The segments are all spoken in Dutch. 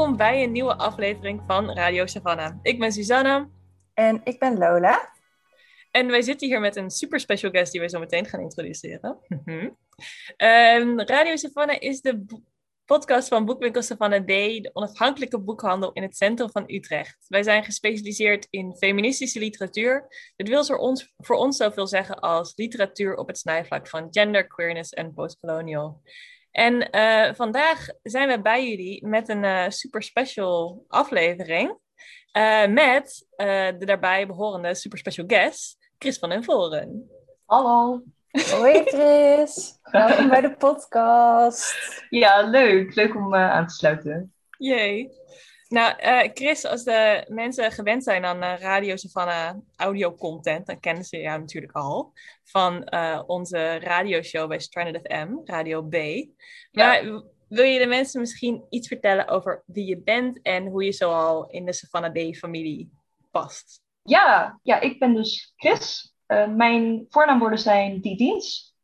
Welkom bij een nieuwe aflevering van Radio Savannah. Ik ben Susanne. En ik ben Lola. En wij zitten hier met een super special guest die we zo meteen gaan introduceren. um, Radio Savannah is de podcast van Boekwinkel Savannah D, de onafhankelijke boekhandel in het centrum van Utrecht. Wij zijn gespecialiseerd in feministische literatuur. Dit wil voor ons, voor ons zoveel zeggen als literatuur op het snijvlak van gender, queerness en postcolonial. En uh, vandaag zijn we bij jullie met een uh, super special aflevering. Uh, met de daarbij behorende super special guest, Chris van den Voren. Hallo. Hoi Chris, welkom bij de podcast. Ja, leuk. Leuk om aan te sluiten. Jee. Nou, uh, Chris, als de mensen gewend zijn aan uh, Radio Savannah audio content, dan kennen ze jou natuurlijk al van uh, onze radioshow bij Stranded FM, Radio B. Maar ja. wil je de mensen misschien iets vertellen over wie je bent en hoe je zoal in de Savannah B-familie past? Ja, ja, ik ben dus Chris. mijn voornaamwoorden zijn die dienst.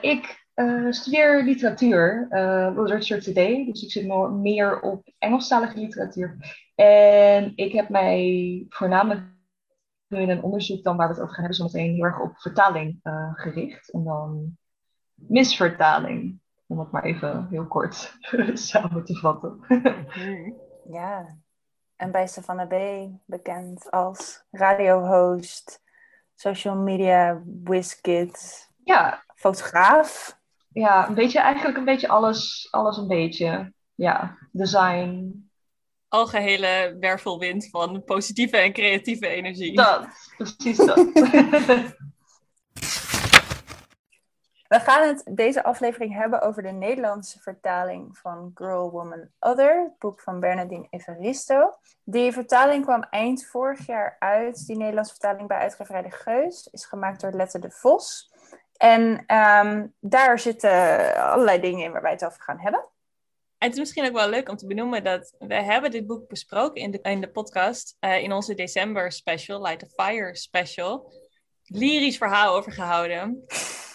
ik uh, studeer literatuur, uh, literature today, dus ik zit meer op Engelstalige literatuur. En ik heb mij voornamelijk nu in een onderzoek dan waar we het over gaan hebben zometeen heel erg op vertaling uh, gericht. En dan misvertaling, om het maar even heel kort samen te vatten. ja, en bij Savannah B bekend als radiohost, social media whiskit, ja. fotograaf ja, een beetje, eigenlijk een beetje alles, alles een beetje. Ja, design. Algehele wervelwind van positieve en creatieve energie. Dat, precies dat. We gaan het deze aflevering hebben over de Nederlandse vertaling van Girl, Woman, Other, het boek van Bernardine Evaristo. Die vertaling kwam eind vorig jaar uit. Die Nederlandse vertaling bij uitgeverij De Geus is gemaakt door Lette de Vos. En um, daar zitten allerlei dingen in waar wij het over gaan hebben. En het is misschien ook wel leuk om te benoemen dat we hebben dit boek besproken in de, in de podcast, uh, in onze december special, Light the Fire special. Lyrisch verhaal over gehouden.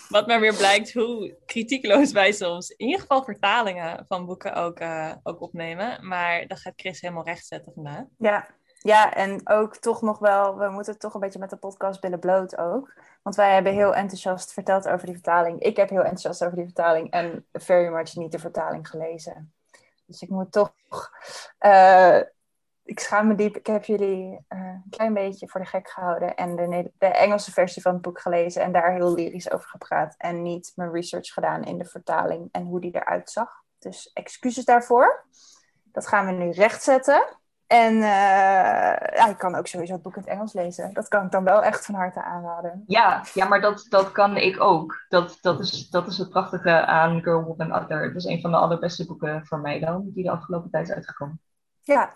Wat maar weer blijkt hoe kritiekloos wij soms in ieder geval vertalingen van boeken ook, uh, ook opnemen. Maar dat gaat Chris helemaal rechtzetten vandaag. Ja, ja, en ook toch nog wel, we moeten toch een beetje met de podcast billen bloot ook. Want wij hebben heel enthousiast verteld over die vertaling. Ik heb heel enthousiast over die vertaling en very much niet de vertaling gelezen. Dus ik moet toch, uh, ik schaam me diep. Ik heb jullie uh, een klein beetje voor de gek gehouden en de, de, Engelse versie van het boek gelezen en daar heel lyrisch over gepraat. En niet mijn research gedaan in de vertaling en hoe die eruit zag. Dus excuses daarvoor. Dat gaan we nu rechtzetten. En uh, ja, ik kan ook sowieso het boek in het Engels lezen. Dat kan ik dan wel echt van harte aanraden. Ja, ja maar dat, dat kan ik ook. Dat, dat, is, dat is het prachtige aan Girl, Woman, Other. Het is een van de allerbeste boeken voor mij dan, die de afgelopen tijd is uitgekomen. Ja,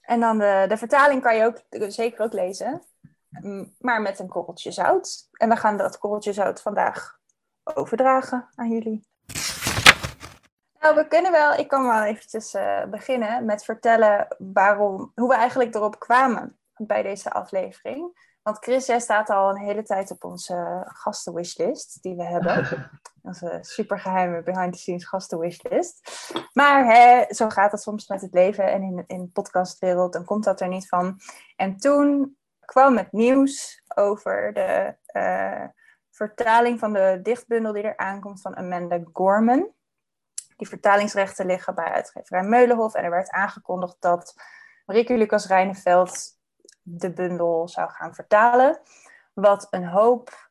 en dan de, de vertaling kan je ook zeker ook lezen. Maar met een korreltje zout. En we gaan dat korreltje zout vandaag overdragen aan jullie. Nou, we kunnen wel, ik kan wel eventjes uh, beginnen met vertellen waarom, hoe we eigenlijk erop kwamen bij deze aflevering. Want Chris, jij staat al een hele tijd op onze gastenwishlist die we hebben. Onze supergeheime behind-the-scenes gastenwishlist. Maar hè, zo gaat het soms met het leven en in, in de podcastwereld, dan komt dat er niet van. En toen kwam het nieuws over de uh, vertaling van de dichtbundel die er aankomt van Amanda Gorman. Die vertalingsrechten liggen bij uitgeverij Meulenhof. En er werd aangekondigd dat Marieke Lucas Rijneveld de bundel zou gaan vertalen. Wat een hoop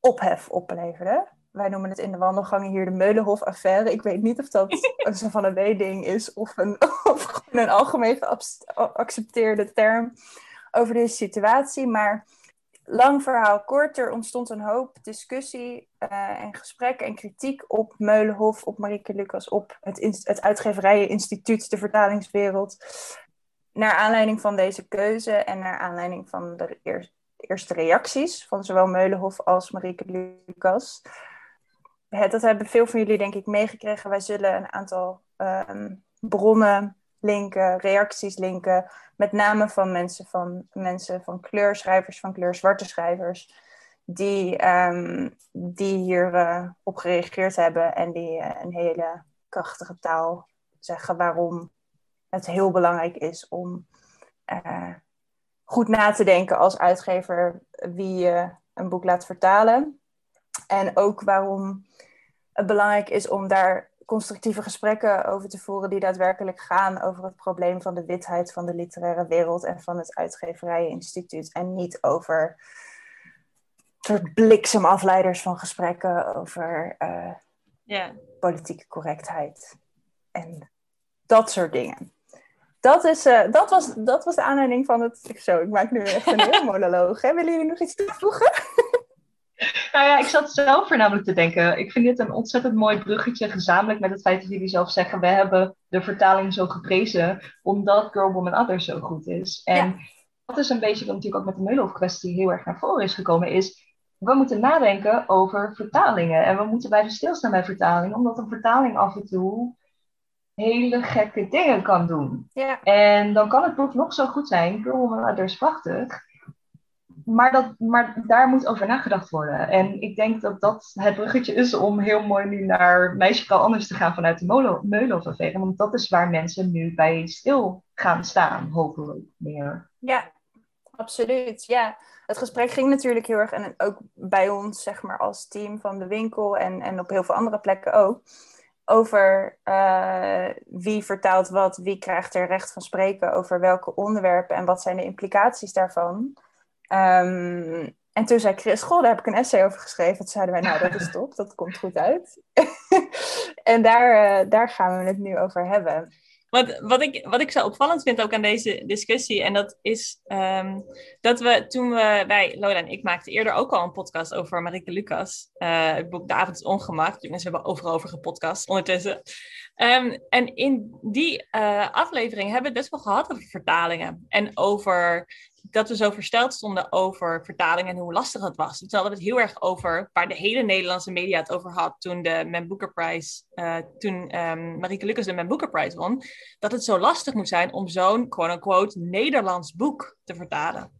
ophef opleverde. Wij noemen het in de wandelgangen hier de Meulenhof-affaire. Ik weet niet of dat een van een W-ding is of een, of een algemeen geaccepteerde term over deze situatie. Maar lang verhaal kort, er ontstond een hoop discussie uh, en gesprek en kritiek op Meulenhof, op Marieke Lucas, op het, het Uitgeverijeninstituut, de vertalingswereld. Naar aanleiding van deze keuze en naar aanleiding van de, eer, de eerste reacties van zowel Meulenhof als Marieke Lucas. Dat hebben veel van jullie denk ik meegekregen. Wij zullen een aantal um, bronnen linken, reacties linken. Met name van mensen van, mensen van kleur, schrijvers van kleur, zwarte schrijvers. Die, um, die hierop uh, op gereageerd hebben en die uh, een hele krachtige taal zeggen waarom het heel belangrijk is om uh, goed na te denken als uitgever wie je een boek laat vertalen. En ook waarom het belangrijk is om daar constructieve gesprekken over te voeren die daadwerkelijk gaan over het probleem van de witheid van de literaire wereld en van het uitgeverijeninstituut. En niet over soort bliksemafleiders van gesprekken over uh, politieke correctheid en dat soort dingen. Dat, is, uh, dat, was, dat was de aanleiding van het. Zo, ik maak nu echt een monoloog. Hè? Willen jullie nog iets toevoegen? Nou ja, ik zat zelf voornamelijk te denken. Ik vind dit een ontzettend mooi bruggetje, gezamenlijk met het feit dat jullie zelf zeggen: we hebben de vertaling zo geprezen, omdat Girl, Woman, Other zo goed is. En dat is een beetje wat natuurlijk ook met de Meulhof-kwestie heel erg naar voren is gekomen, is we moeten nadenken over vertalingen. En we moeten blijven stilstaan bij vertalingen, omdat een vertaling af en toe hele gekke dingen kan doen. Ja. En dan kan het boek nog zo goed zijn, Girl, Woman, Other is prachtig maar, dat, maar daar moet over nagedacht worden. En ik denk dat dat het bruggetje is om heel mooi nu naar Meisje anders te gaan vanuit de Meulhof-affaire. Want dat is waar mensen nu bij stil gaan staan, hopelijk meer. Ja, absoluut. Ja, het gesprek ging natuurlijk heel erg, en ook bij ons, zeg maar, als team van de winkel en, en op heel veel andere plekken ook, over uh, wie vertaalt wat, wie krijgt er recht van spreken over welke onderwerpen en wat zijn de implicaties daarvan. Um, en toen zei Chris, goh, daar heb ik een essay over geschreven. Toen zeiden wij, nou, dat is top, dat komt goed uit. en daar, uh, daar gaan we het nu over hebben. Wat, wat, ik, wat ik zo opvallend vind ook aan deze discussie, en dat is um, dat we toen we, wij, Lola en ik maakten eerder ook al een podcast over Marike Lucas, uh, het boek De Avond is Ongemaakt. Mensen hebben overal over gepodcast ondertussen. Um, en in die uh, aflevering hebben we het best wel gehad over vertalingen en over dat we zo versteld stonden over vertaling en hoe lastig het was. Toen hadden we het heel erg over waar de hele Nederlandse media het over had toen de Man Booker Prize, uh, toen um, Marieke Lucas de Man Booker Prize won, dat het zo lastig moet zijn om zo'n quote-unquote Nederlands boek te vertalen.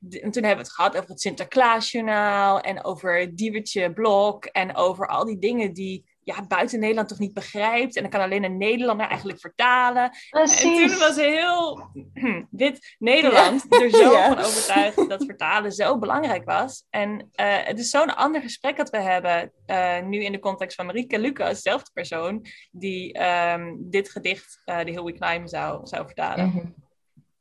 en toen hebben we het gehad over het Sinterklaasjournaal en over Diewertje Blok en over al die dingen die ja, buiten Nederland toch niet begrijpt. En dan kan alleen een Nederlander eigenlijk vertalen. Precies. En toen was heel dit Nederland ja. er zo ja. van overtuigd dat vertalen zo belangrijk was. En uh, het is zo'n ander gesprek dat we hebben uh, nu in de context van Marieke Lucas, dezelfde persoon, die um, dit gedicht, uh, de Hill We Climb, zou, zou vertalen. Mm -hmm.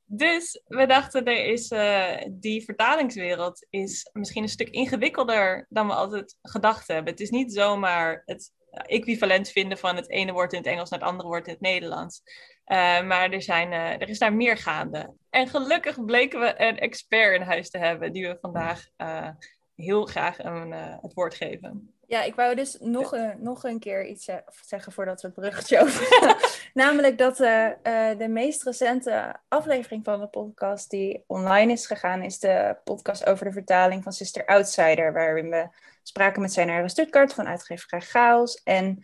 Dus we dachten, er is, uh, die vertalingswereld is misschien een stuk ingewikkelder dan we altijd gedacht hebben. Het is niet zomaar het equivalent vinden van het ene woord in het Engels naar het andere woord in het Nederlands. Uh, maar er, zijn, uh, er is daar meer gaande. En gelukkig bleken we een expert in huis te hebben die we vandaag uh, heel graag een, het woord geven. Ja, ik wou dus nog, een, nog een keer iets zeggen voordat we het bruggetje over Namelijk dat de meest recente aflevering van de podcast die online is gegaan, is de podcast over de vertaling van Sister Outsider, waarin we spraken met zijn Stuttgart van uitgeverij Chaos. En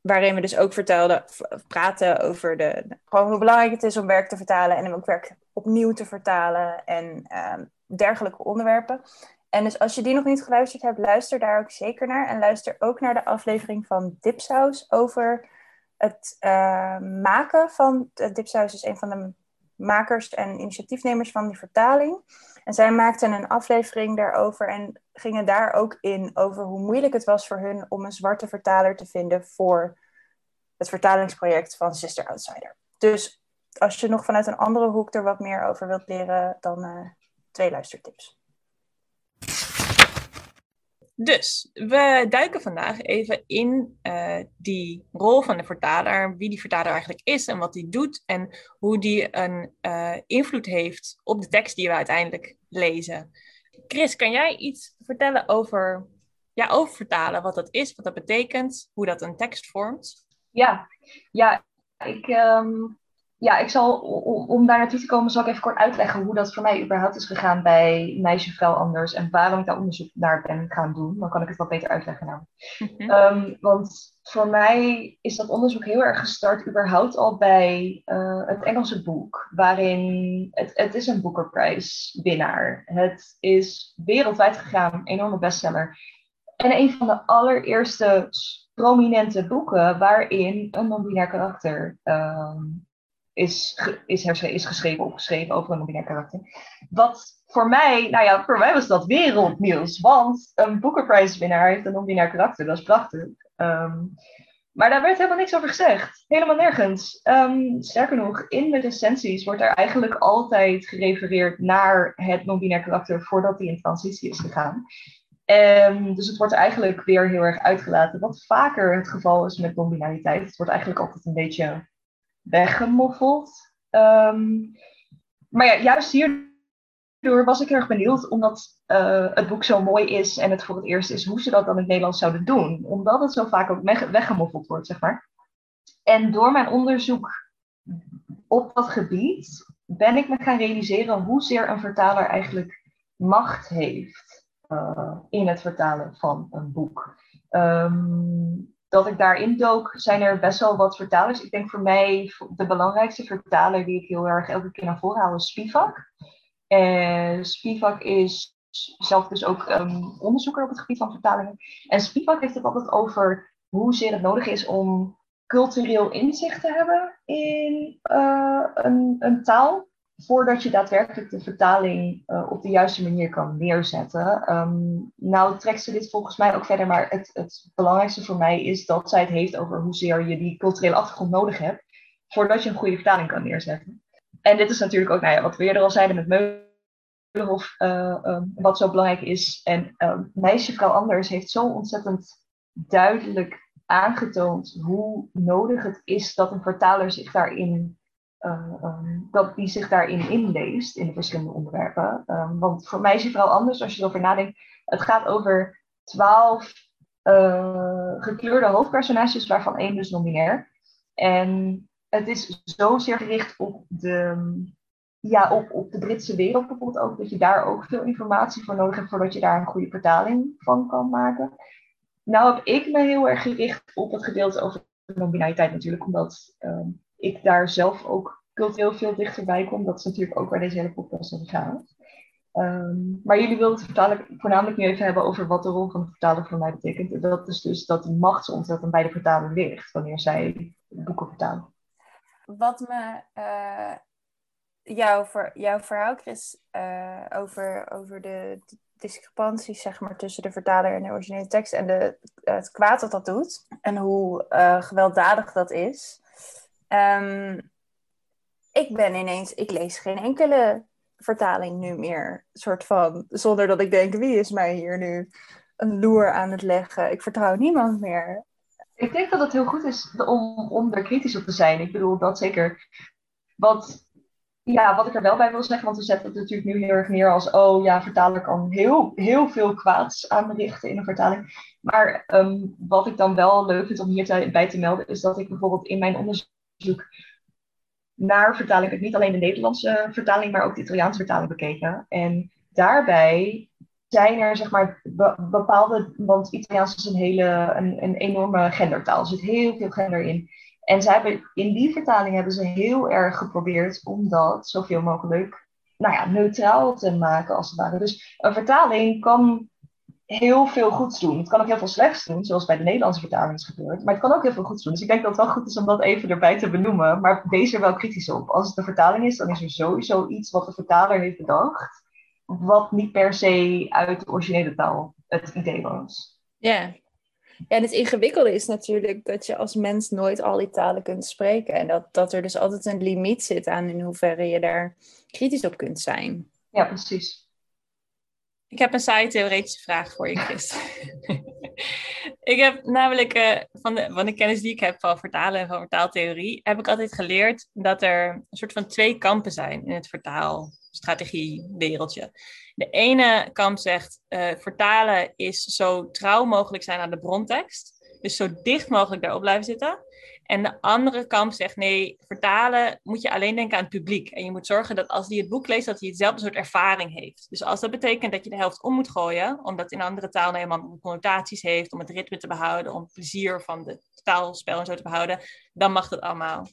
waarin we dus ook vertelden, praten over de, gewoon hoe belangrijk het is om werk te vertalen en om ook werk opnieuw te vertalen en uh, dergelijke onderwerpen. En dus als je die nog niet geluisterd hebt, luister daar ook zeker naar. En luister ook naar de aflevering van Dipsaus over het uh, maken van... Dipsaus is een van de makers en initiatiefnemers van die vertaling. En zij maakten een aflevering daarover en gingen daar ook in over hoe moeilijk het was voor hun om een zwarte vertaler te vinden voor het vertalingsproject van Sister Outsider. Dus als je nog vanuit een andere hoek er wat meer over wilt leren, dan uh, twee luistertips. Dus we duiken vandaag even in uh, die rol van de vertaler, wie die vertaler eigenlijk is en wat die doet en hoe die een uh, invloed heeft op de tekst die we uiteindelijk lezen. Chris, kan jij iets vertellen over, ja, over vertalen, wat dat is, wat dat betekent, hoe dat een tekst vormt? Ja, ja ik, um, ja, ik zal, om, om daar naartoe te komen, zal ik even kort uitleggen hoe dat voor mij überhaupt is gegaan bij Meisje Vrouw Anders en waarom ik daar onderzoek naar ben gaan doen. Dan kan ik het wat beter uitleggen nou. Mm-hmm. Um, want voor mij is dat onderzoek heel erg gestart überhaupt al bij uh, het Engelse boek, waarin het, het is een Booker Prize winnaar. Het is wereldwijd gegaan, enorme bestseller. En een van de allereerste prominente boeken waarin een non-binair karakter ehm, is, is, is geschreven, opgeschreven over een non-binair karakter. Wat voor mij, nou ja, voor mij was dat wereldnieuws. Want een Booker Prize winnaar heeft een non-binair karakter. Dat is prachtig. Ehm, maar daar werd helemaal niks over gezegd. Helemaal nergens. Um, sterker nog, in de recensies wordt er eigenlijk altijd gerefereerd naar het non-binair karakter voordat die in transitie is gegaan. Um, dus het wordt eigenlijk weer heel erg uitgelaten. Wat vaker het geval is met non-binariteit. Het wordt eigenlijk altijd een beetje weggemoffeld. maar ja, juist hier Daardoor was ik erg benieuwd, omdat uh, het boek zo mooi is en het voor het eerst is, hoe ze dat dan in het Nederlands zouden doen. Omdat het zo vaak ook weggemoffeld wordt, zeg maar. En door mijn onderzoek op dat gebied ben ik me gaan realiseren hoezeer een vertaler eigenlijk macht heeft uh, in het vertalen van een boek. Um, dat ik daarin dook, zijn er best wel wat vertalers. Ik denk voor mij de belangrijkste vertaler die ik heel erg elke keer naar voren haal is Spivak. En Spivak is zelf dus ook um, onderzoeker op het gebied van vertalingen. En Spivak heeft het altijd over hoezeer het nodig is om cultureel inzicht te hebben in uh, een, een, taal. Voordat je daadwerkelijk de vertaling uh, op de juiste manier kan neerzetten. Um, nou trekt ze dit volgens mij ook verder, maar het, het belangrijkste voor mij is dat zij het heeft over hoezeer je die culturele achtergrond nodig hebt. Voordat je een goede vertaling kan neerzetten. En dit is natuurlijk ook, nou ja, wat we eerder al zeiden met Meulenhof, uh, um, wat zo belangrijk is. En um, Meisje Vrouw Anders heeft zo ontzettend duidelijk aangetoond hoe nodig het is dat een vertaler zich daarin, um, dat die zich daarin inleest in de verschillende onderwerpen. Um, want voor Meisje Vrouw Anders, als je erover nadenkt, het gaat over twaalf uh, gekleurde hoofdpersonages, waarvan één dus non-binair. En het is zozeer gericht op de, ja, op, op de Britse wereld bijvoorbeeld ook, dat je daar ook veel informatie voor nodig hebt voordat je daar een goede vertaling van kan maken. Nou heb ik me heel erg gericht op het gedeelte over non-binariteit natuurlijk, omdat uh, ik daar zelf ook cultureel veel dichterbij kom. Dat is natuurlijk ook waar deze hele podcast over gaat. Um, maar jullie wilden het voornamelijk nu even hebben over wat de rol van de vertaler voor mij betekent. Dat is dus dat de macht zo ontzettend bij de vertaler ligt wanneer zij boeken vertalen wat me uh, jouw, jouw verhaal, Chris, uh, over, over de discrepanties zeg maar, tussen de vertaler en de originele tekst en de, het kwaad dat dat doet en hoe uh, gewelddadig dat is. Um, ik ben ineens, ik lees geen enkele vertaling nu meer, soort van, zonder dat ik denk, wie is mij hier nu een loer aan het leggen? Ik vertrouw niemand meer. Ik denk dat het heel goed is om, om er kritisch op te zijn. Ik bedoel, dat zeker. Wat, ja, wat ik er wel bij wil zeggen, want we zetten het natuurlijk nu heel erg neer als, oh ja, vertaler kan heel, heel veel kwaads aanrichten in een vertaling. Maar um, wat ik dan wel leuk vind om hierbij te melden, is dat ik bijvoorbeeld in mijn onderzoek naar vertaling, ik niet alleen de Nederlandse vertaling, maar ook de Italiaanse vertaling bekeken. En daarbij zijn er zeg maar bepaalde, want Italiaans is een hele, een, een enorme gendertaal. Er zit heel veel gender in. En zij hebben, in die vertaling hebben ze heel erg geprobeerd om dat zoveel mogelijk nou ja, neutraal te maken, als het ware. Dus een vertaling kan heel veel goeds doen. Het kan ook heel veel slechts doen, zoals bij de Nederlandse vertaling is gebeurd. Maar het kan ook heel veel goeds doen. Dus ik denk dat het wel goed is om dat even erbij te benoemen. Maar wees er wel kritisch op. Als het een vertaling is, dan is er sowieso iets wat de vertaler heeft bedacht wat niet per se uit de originele taal het idee was. Ja. Ja, en het ingewikkelde is natuurlijk dat je als mens nooit al die talen kunt spreken. En dat, dat er dus altijd een limiet zit aan in hoeverre je daar kritisch op kunt zijn. Ja, precies. Ik heb een saaie theoretische vraag voor je, Chris. ik heb namelijk uh, van, de, van de kennis die ik heb van vertalen en van vertaaltheorie, heb ik altijd geleerd dat er een soort van twee kampen zijn in het vertaal strategiewereldje. De ene kamp zegt uh, vertalen is zo trouw mogelijk zijn aan de brontekst. Dus zo dicht mogelijk daarop blijven zitten. En de andere kamp zegt nee, vertalen moet je alleen denken aan het publiek. En je moet zorgen dat als die het boek leest, dat hij hetzelfde soort ervaring heeft. Dus als dat betekent dat je de helft om moet gooien, omdat in andere taal nou eenmaal connotaties heeft, om het ritme te behouden, om het plezier van het taalspel en zo te behouden, dan mag dat allemaal.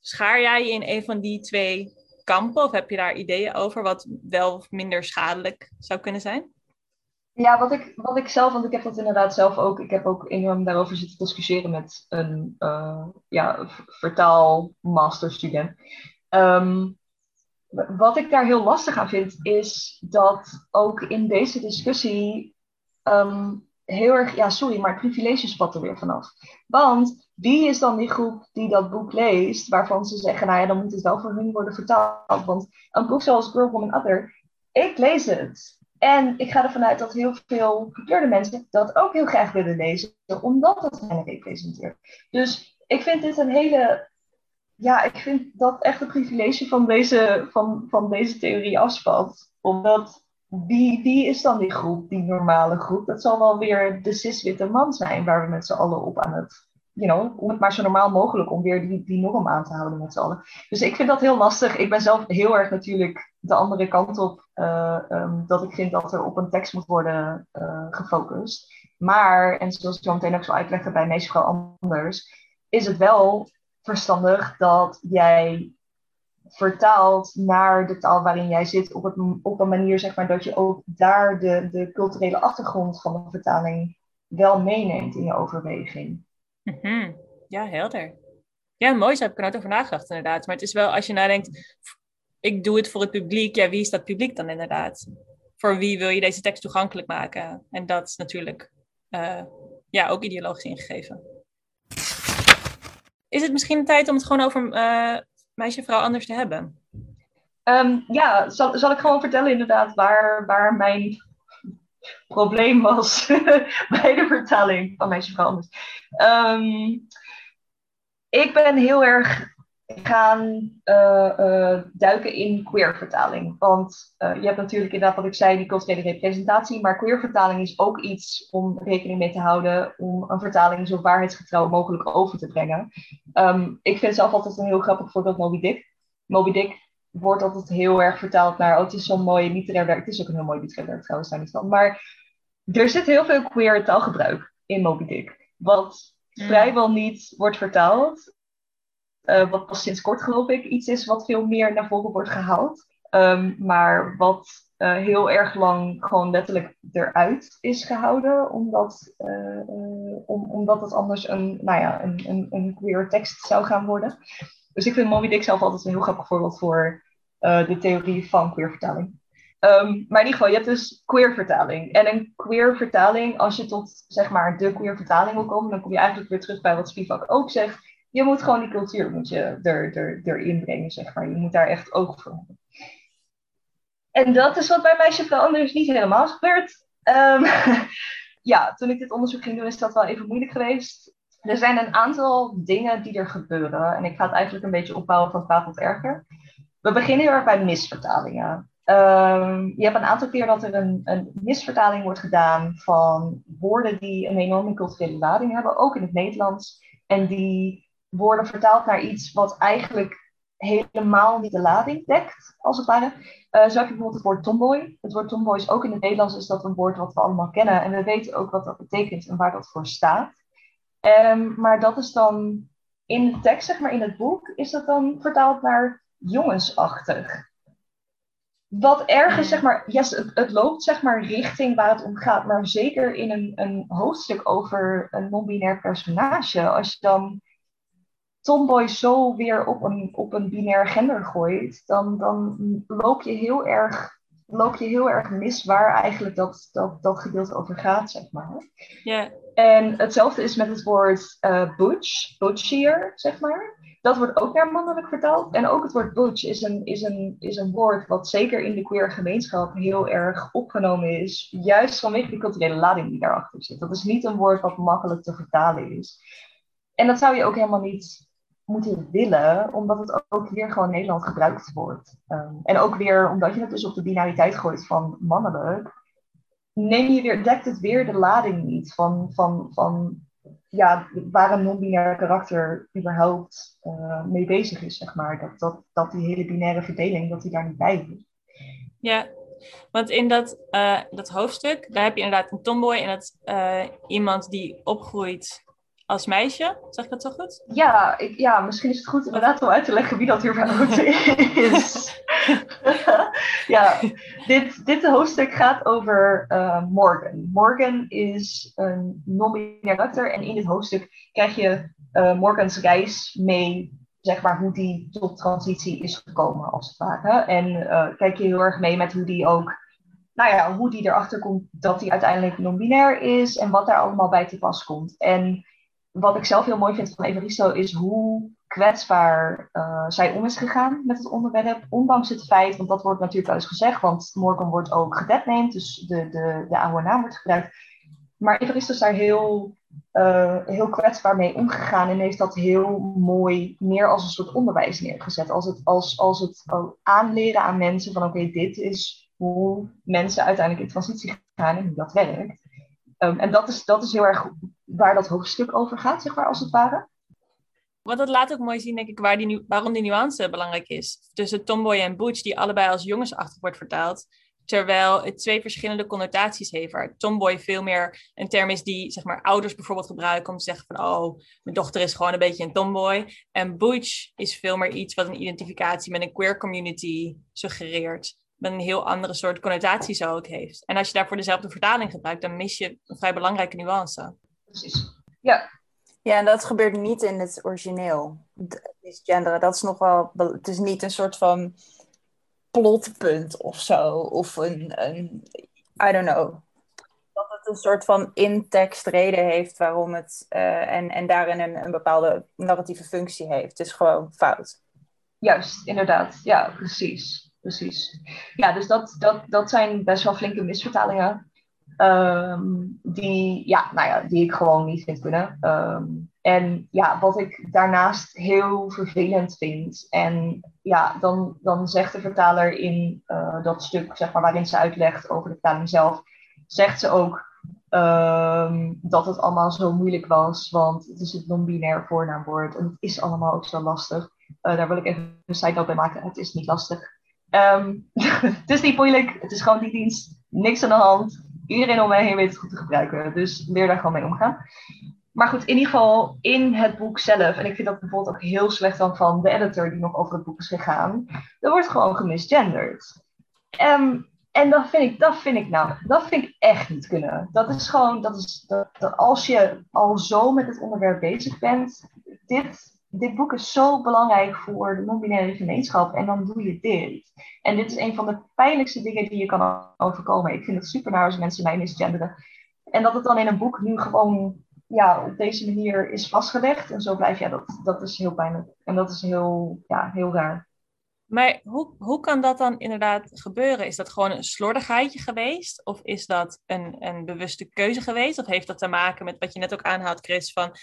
Schaar jij je in een van die twee kampen? Of heb je daar ideeën over wat wel minder schadelijk zou kunnen zijn? Ja, wat ik, wat ik zelf, want ik heb dat inderdaad zelf ook, ik heb ook enorm daarover zitten discussiëren met een uh, ja, vertaalmasterstudent. Um, wat ik daar heel lastig aan vind, is dat ook in deze discussie um, heel erg, ja sorry, maar privileges spatten weer vanaf. Want wie is dan die groep die dat boek leest, waarvan ze zeggen, nou ja, dan moet het wel voor hun worden vertaald. Want een boek zoals Girl, Woman, Other, ik lees het. En ik ga ervan uit dat heel veel gekleurde mensen dat ook heel graag willen lezen, omdat het hen representeert. Dus ik vind dit een hele. Ja, ik vind dat echt een privilege van deze, van, van deze theorie afspat. Omdat wie, wie is dan die groep, die normale groep? Dat zal wel weer de cis-witte man zijn waar we met z'n allen op aan het you know, om het maar zo normaal mogelijk om weer die, die norm aan te houden met z'n allen. Dus ik vind dat heel lastig. Ik ben zelf heel erg natuurlijk de andere kant op, uh, um, dat ik vind dat er op een tekst moet worden uh, gefocust. Maar, en zoals ik zo meteen ook zal uitleggen bij meestal anders, is het wel verstandig dat jij vertaalt naar de taal waarin jij zit op, op een manier zeg maar, dat je ook daar de, de culturele achtergrond van de vertaling wel meeneemt in je overweging. Mhm. Ja, helder. Ja, mooi, zo heb ik er nooit over nagedacht inderdaad. Maar het is wel, als je nadenkt, ik doe het voor het publiek. Ja, wie is dat publiek dan inderdaad? Voor wie wil je deze tekst toegankelijk maken? En dat is natuurlijk uh, ja, ook ideologisch ingegeven. Is het misschien tijd om het gewoon over uh, meisje vrouw anders te hebben? Um, ja, zal, zal ik gewoon vertellen inderdaad waar, waar mijn probleem was bij de vertaling van Meisje Vrouw. Um, ik ben heel erg gaan uh, uh, duiken in queer vertaling. Want uh, je hebt natuurlijk inderdaad wat ik zei, die culturele representatie. Maar queer vertaling is ook iets om rekening mee te houden. Om een vertaling zo waarheidsgetrouw mogelijk over te brengen. Um, ik vind zelf altijd een heel grappig voorbeeld Moby Dick. Moby Dick wordt altijd heel erg vertaald naar, oh het is zo'n mooi literair werk. Het is ook een heel mooi literair werk trouwens, daar niet van. Maar er zit heel veel queer taalgebruik in Moby Dick. Wat mm. vrijwel niet wordt vertaald. Uh, wat pas sinds kort geloof ik iets is wat veel meer naar voren wordt gehaald. Um, maar wat uh, heel erg lang gewoon letterlijk eruit is gehouden. Omdat, uh, om, omdat het anders een, nou ja, een, een, een queer tekst zou gaan worden. Dus ik vind Moby Dick zelf altijd een heel grappig voorbeeld voor de theorie van queer vertaling. Um, maar in ieder geval, je hebt dus queer vertaling. En een queer vertaling, als je tot zeg maar de queer vertaling wil komen, dan kom je eigenlijk weer terug bij wat Spivak ook zegt. Je moet gewoon die cultuur moet je er, er, erin brengen, zeg maar. Je moet daar echt oog voor hebben. En dat is wat bij Meisje Vrouw Anders niet helemaal is gebeurd. Um, ja, toen ik dit onderzoek ging doen, is dat wel even moeilijk geweest. Er zijn een aantal dingen die er gebeuren. En ik ga het eigenlijk een beetje opbouwen van kwaad tot erger. We beginnen heel erg bij misvertalingen. Um, je hebt een aantal keer dat er een, een, misvertaling wordt gedaan van woorden die een enorme culturele lading hebben, ook in het Nederlands. En die worden vertaald naar iets wat eigenlijk helemaal niet de lading dekt, als het ware. Uh, zo heb je bijvoorbeeld het woord tomboy. Het woord tomboy is ook in het Nederlands is dat een woord wat we allemaal kennen. En we weten ook wat dat betekent en waar dat voor staat. Um, maar dat is dan in de tekst, zeg maar in het boek, is dat dan vertaald naar jongensachtig. Wat ergens, zeg maar, yes, het, het, loopt zeg maar richting waar het om gaat, maar zeker in een, een hoofdstuk over een non-binair personage, als je dan Tomboy zo weer op een, op een binair gender gooit, dan, dan loop, je heel erg, loop je heel erg mis waar eigenlijk dat, dat, dat gedeelte over gaat, zeg maar. Ja. En hetzelfde is met het woord uh, butch, butchier, zeg maar. Dat wordt ook naar mannelijk vertaald. En ook het woord butch is een, is, een, is een woord wat zeker in de queer gemeenschap heel erg opgenomen is. Juist vanwege die culturele lading die daarachter zit. Dat is niet een woord wat makkelijk te vertalen is. En dat zou je ook helemaal niet moeten willen, omdat het ook weer gewoon Nederland gebruikt wordt. Um, en ook weer omdat je het dus op de binariteit gooit van mannelijk, neem je weer, dekt het weer de lading niet van, van, van ja, waar een non-binair karakter überhaupt uh, mee bezig is, zeg maar. Dat, dat, dat die hele binaire verdeling, dat die daar niet bij is. Ja, want in dat, uh, dat hoofdstuk, daar heb je inderdaad een tomboy en dat uh, iemand die opgroeit als meisje. Zeg ik dat zo goed? Ja, ik, ja, misschien is het goed inderdaad om uit te leggen wie dat überhaupt is. ja, dit, dit hoofdstuk gaat over uh, Morgan. Morgan is een non-binair karakter en in dit hoofdstuk krijg je uh, Morgans reis mee, zeg maar, hoe die tot transitie is gekomen, als het ware. En uh, kijk je heel erg mee met hoe die ook nou ja, hoe die erachter komt dat hij uiteindelijk non-binair is en wat daar allemaal bij te pas komt. En wat ik zelf heel mooi vind van Evaristo is hoe kwetsbaar uh, zij om is gegaan met het onderwerp. Ondanks het feit, want dat wordt natuurlijk wel eens gezegd, want Morgan wordt ook gedetnamed, dus de, de, de oude naam wordt gebruikt. Maar Evaristo is daar heel, uh, heel kwetsbaar mee omgegaan en heeft dat heel mooi meer als een soort onderwijs neergezet. Als het, als, als het aanleren aan mensen van oké, dit is hoe mensen uiteindelijk in transitie gaan en hoe dat werkt. Um, en dat is, dat is heel erg waar dat hoofdstuk over gaat, zeg maar, als het ware. Wat dat laat ook mooi zien, denk ik, waar die, waarom die nuance belangrijk is. Tussen Tomboy en Butch, die allebei als jongensachtig wordt vertaald. Terwijl het twee verschillende connotaties heeft. Waar tomboy veel meer een term is die zeg maar, ouders bijvoorbeeld gebruiken om te zeggen van oh, mijn dochter is gewoon een beetje een tomboy. En butch is veel meer iets wat een identificatie met een queer community suggereert. Met een heel andere soort connotatie zo ook heeft. En als je daarvoor dezelfde vertaling gebruikt, dan mis je een vrij belangrijke nuance. Precies. Ja. Ja, en dat gebeurt niet in het origineel. Genderen, dat is nog wel. Het is niet een soort van plotpunt of zo. Of een, een I don't know. Dat het een soort van in-tekst reden heeft waarom het. Uh, en, en daarin een, een bepaalde narratieve functie heeft. Het is gewoon fout. Juist, inderdaad. Ja, precies. Precies. Ja, dus dat, dat, dat zijn best wel flinke misvertalingen. Um, die, ja, nou ja, die ik gewoon niet vind kunnen. Um, en ja, wat ik daarnaast heel vervelend vind. En ja, dan, dan zegt de vertaler in uh, dat stuk, zeg maar, waarin ze uitlegt over de vertaling zelf, zegt ze ook um, dat het allemaal zo moeilijk was, want het is het non-binair voornaamwoord en het is allemaal ook zo lastig. Uh, daar wil ik even een side note bij maken. Het is niet lastig. Het is niet moeilijk, het is gewoon die dienst, niks aan de hand. Iedereen om mij heen weet het goed te gebruiken, dus leer daar gewoon mee omgaan. Maar goed, in ieder geval in het boek zelf, en ik vind dat bijvoorbeeld ook heel slecht dan van de editor die nog over het boek is gegaan, er wordt gewoon gemisgenderd. Um, en dat vind ik, dat vind ik nou, dat vind ik echt niet kunnen. Dat is gewoon, dat is, dat als je al zo met het onderwerp bezig bent, dit dit boek is zo belangrijk voor de non-binaire gemeenschap en dan doe je dit. En dit is een van de pijnlijkste dingen die je kan overkomen. Ik vind het super naar als mensen mij misgenderen. En dat het dan in een boek nu gewoon ja, op deze manier is vastgelegd en zo blijft, ja, dat, dat is heel pijnlijk. En dat is heel, ja, heel raar. Maar hoe, hoe kan dat dan inderdaad gebeuren? Is dat gewoon een slordigheidje geweest? Of is dat een, een bewuste keuze geweest? Of heeft dat te maken met wat je net ook aanhaalt, Chris, van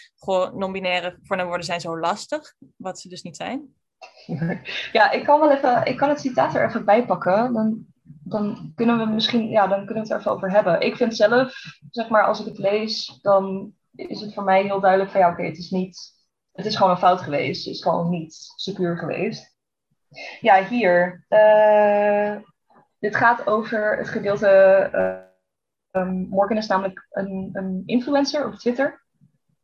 non-binaire voornaamwoorden zijn zo lastig, wat ze dus niet zijn? Ja, ik kan wel even, ik kan het citaat er even bij pakken. Dan, dan kunnen we misschien, ja, dan kunnen we het er even over hebben. Ik vind zelf, zeg maar, als ik het lees, dan is het voor mij heel duidelijk van ja, oké, het is niet, het is gewoon een fout geweest. Het is gewoon niet secuur geweest. Ja, hier. Uh, dit gaat over het gedeelte. Uh, Morgan is namelijk een, een influencer op Twitter.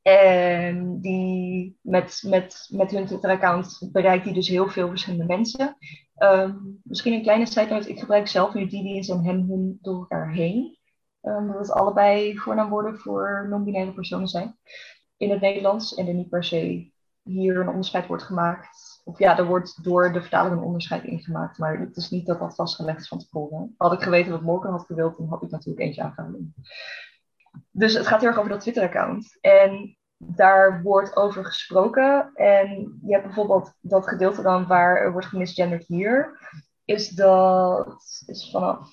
En die met, met, met hun Twitter-account bereikt hij dus heel veel verschillende mensen. Um, misschien een kleine side Ik gebruik zelf nu die en hem hun door elkaar heen. Um, dat het allebei voornaamwoorden voor non-binaire personen zijn. In het Nederlands. En er niet per se hier een onderscheid wordt gemaakt of ja, er wordt door de vertaler een onderscheid ingemaakt, maar het is niet dat dat vastgelegd is van tevoren. Had ik geweten wat Morgan had gewild, dan had ik natuurlijk eentje aangehouden. Dus het gaat heel erg over dat Twitter-account. En daar wordt over gesproken. En je hebt bijvoorbeeld dat gedeelte dan waar er wordt gemisgenderd hier. Is dat is vanaf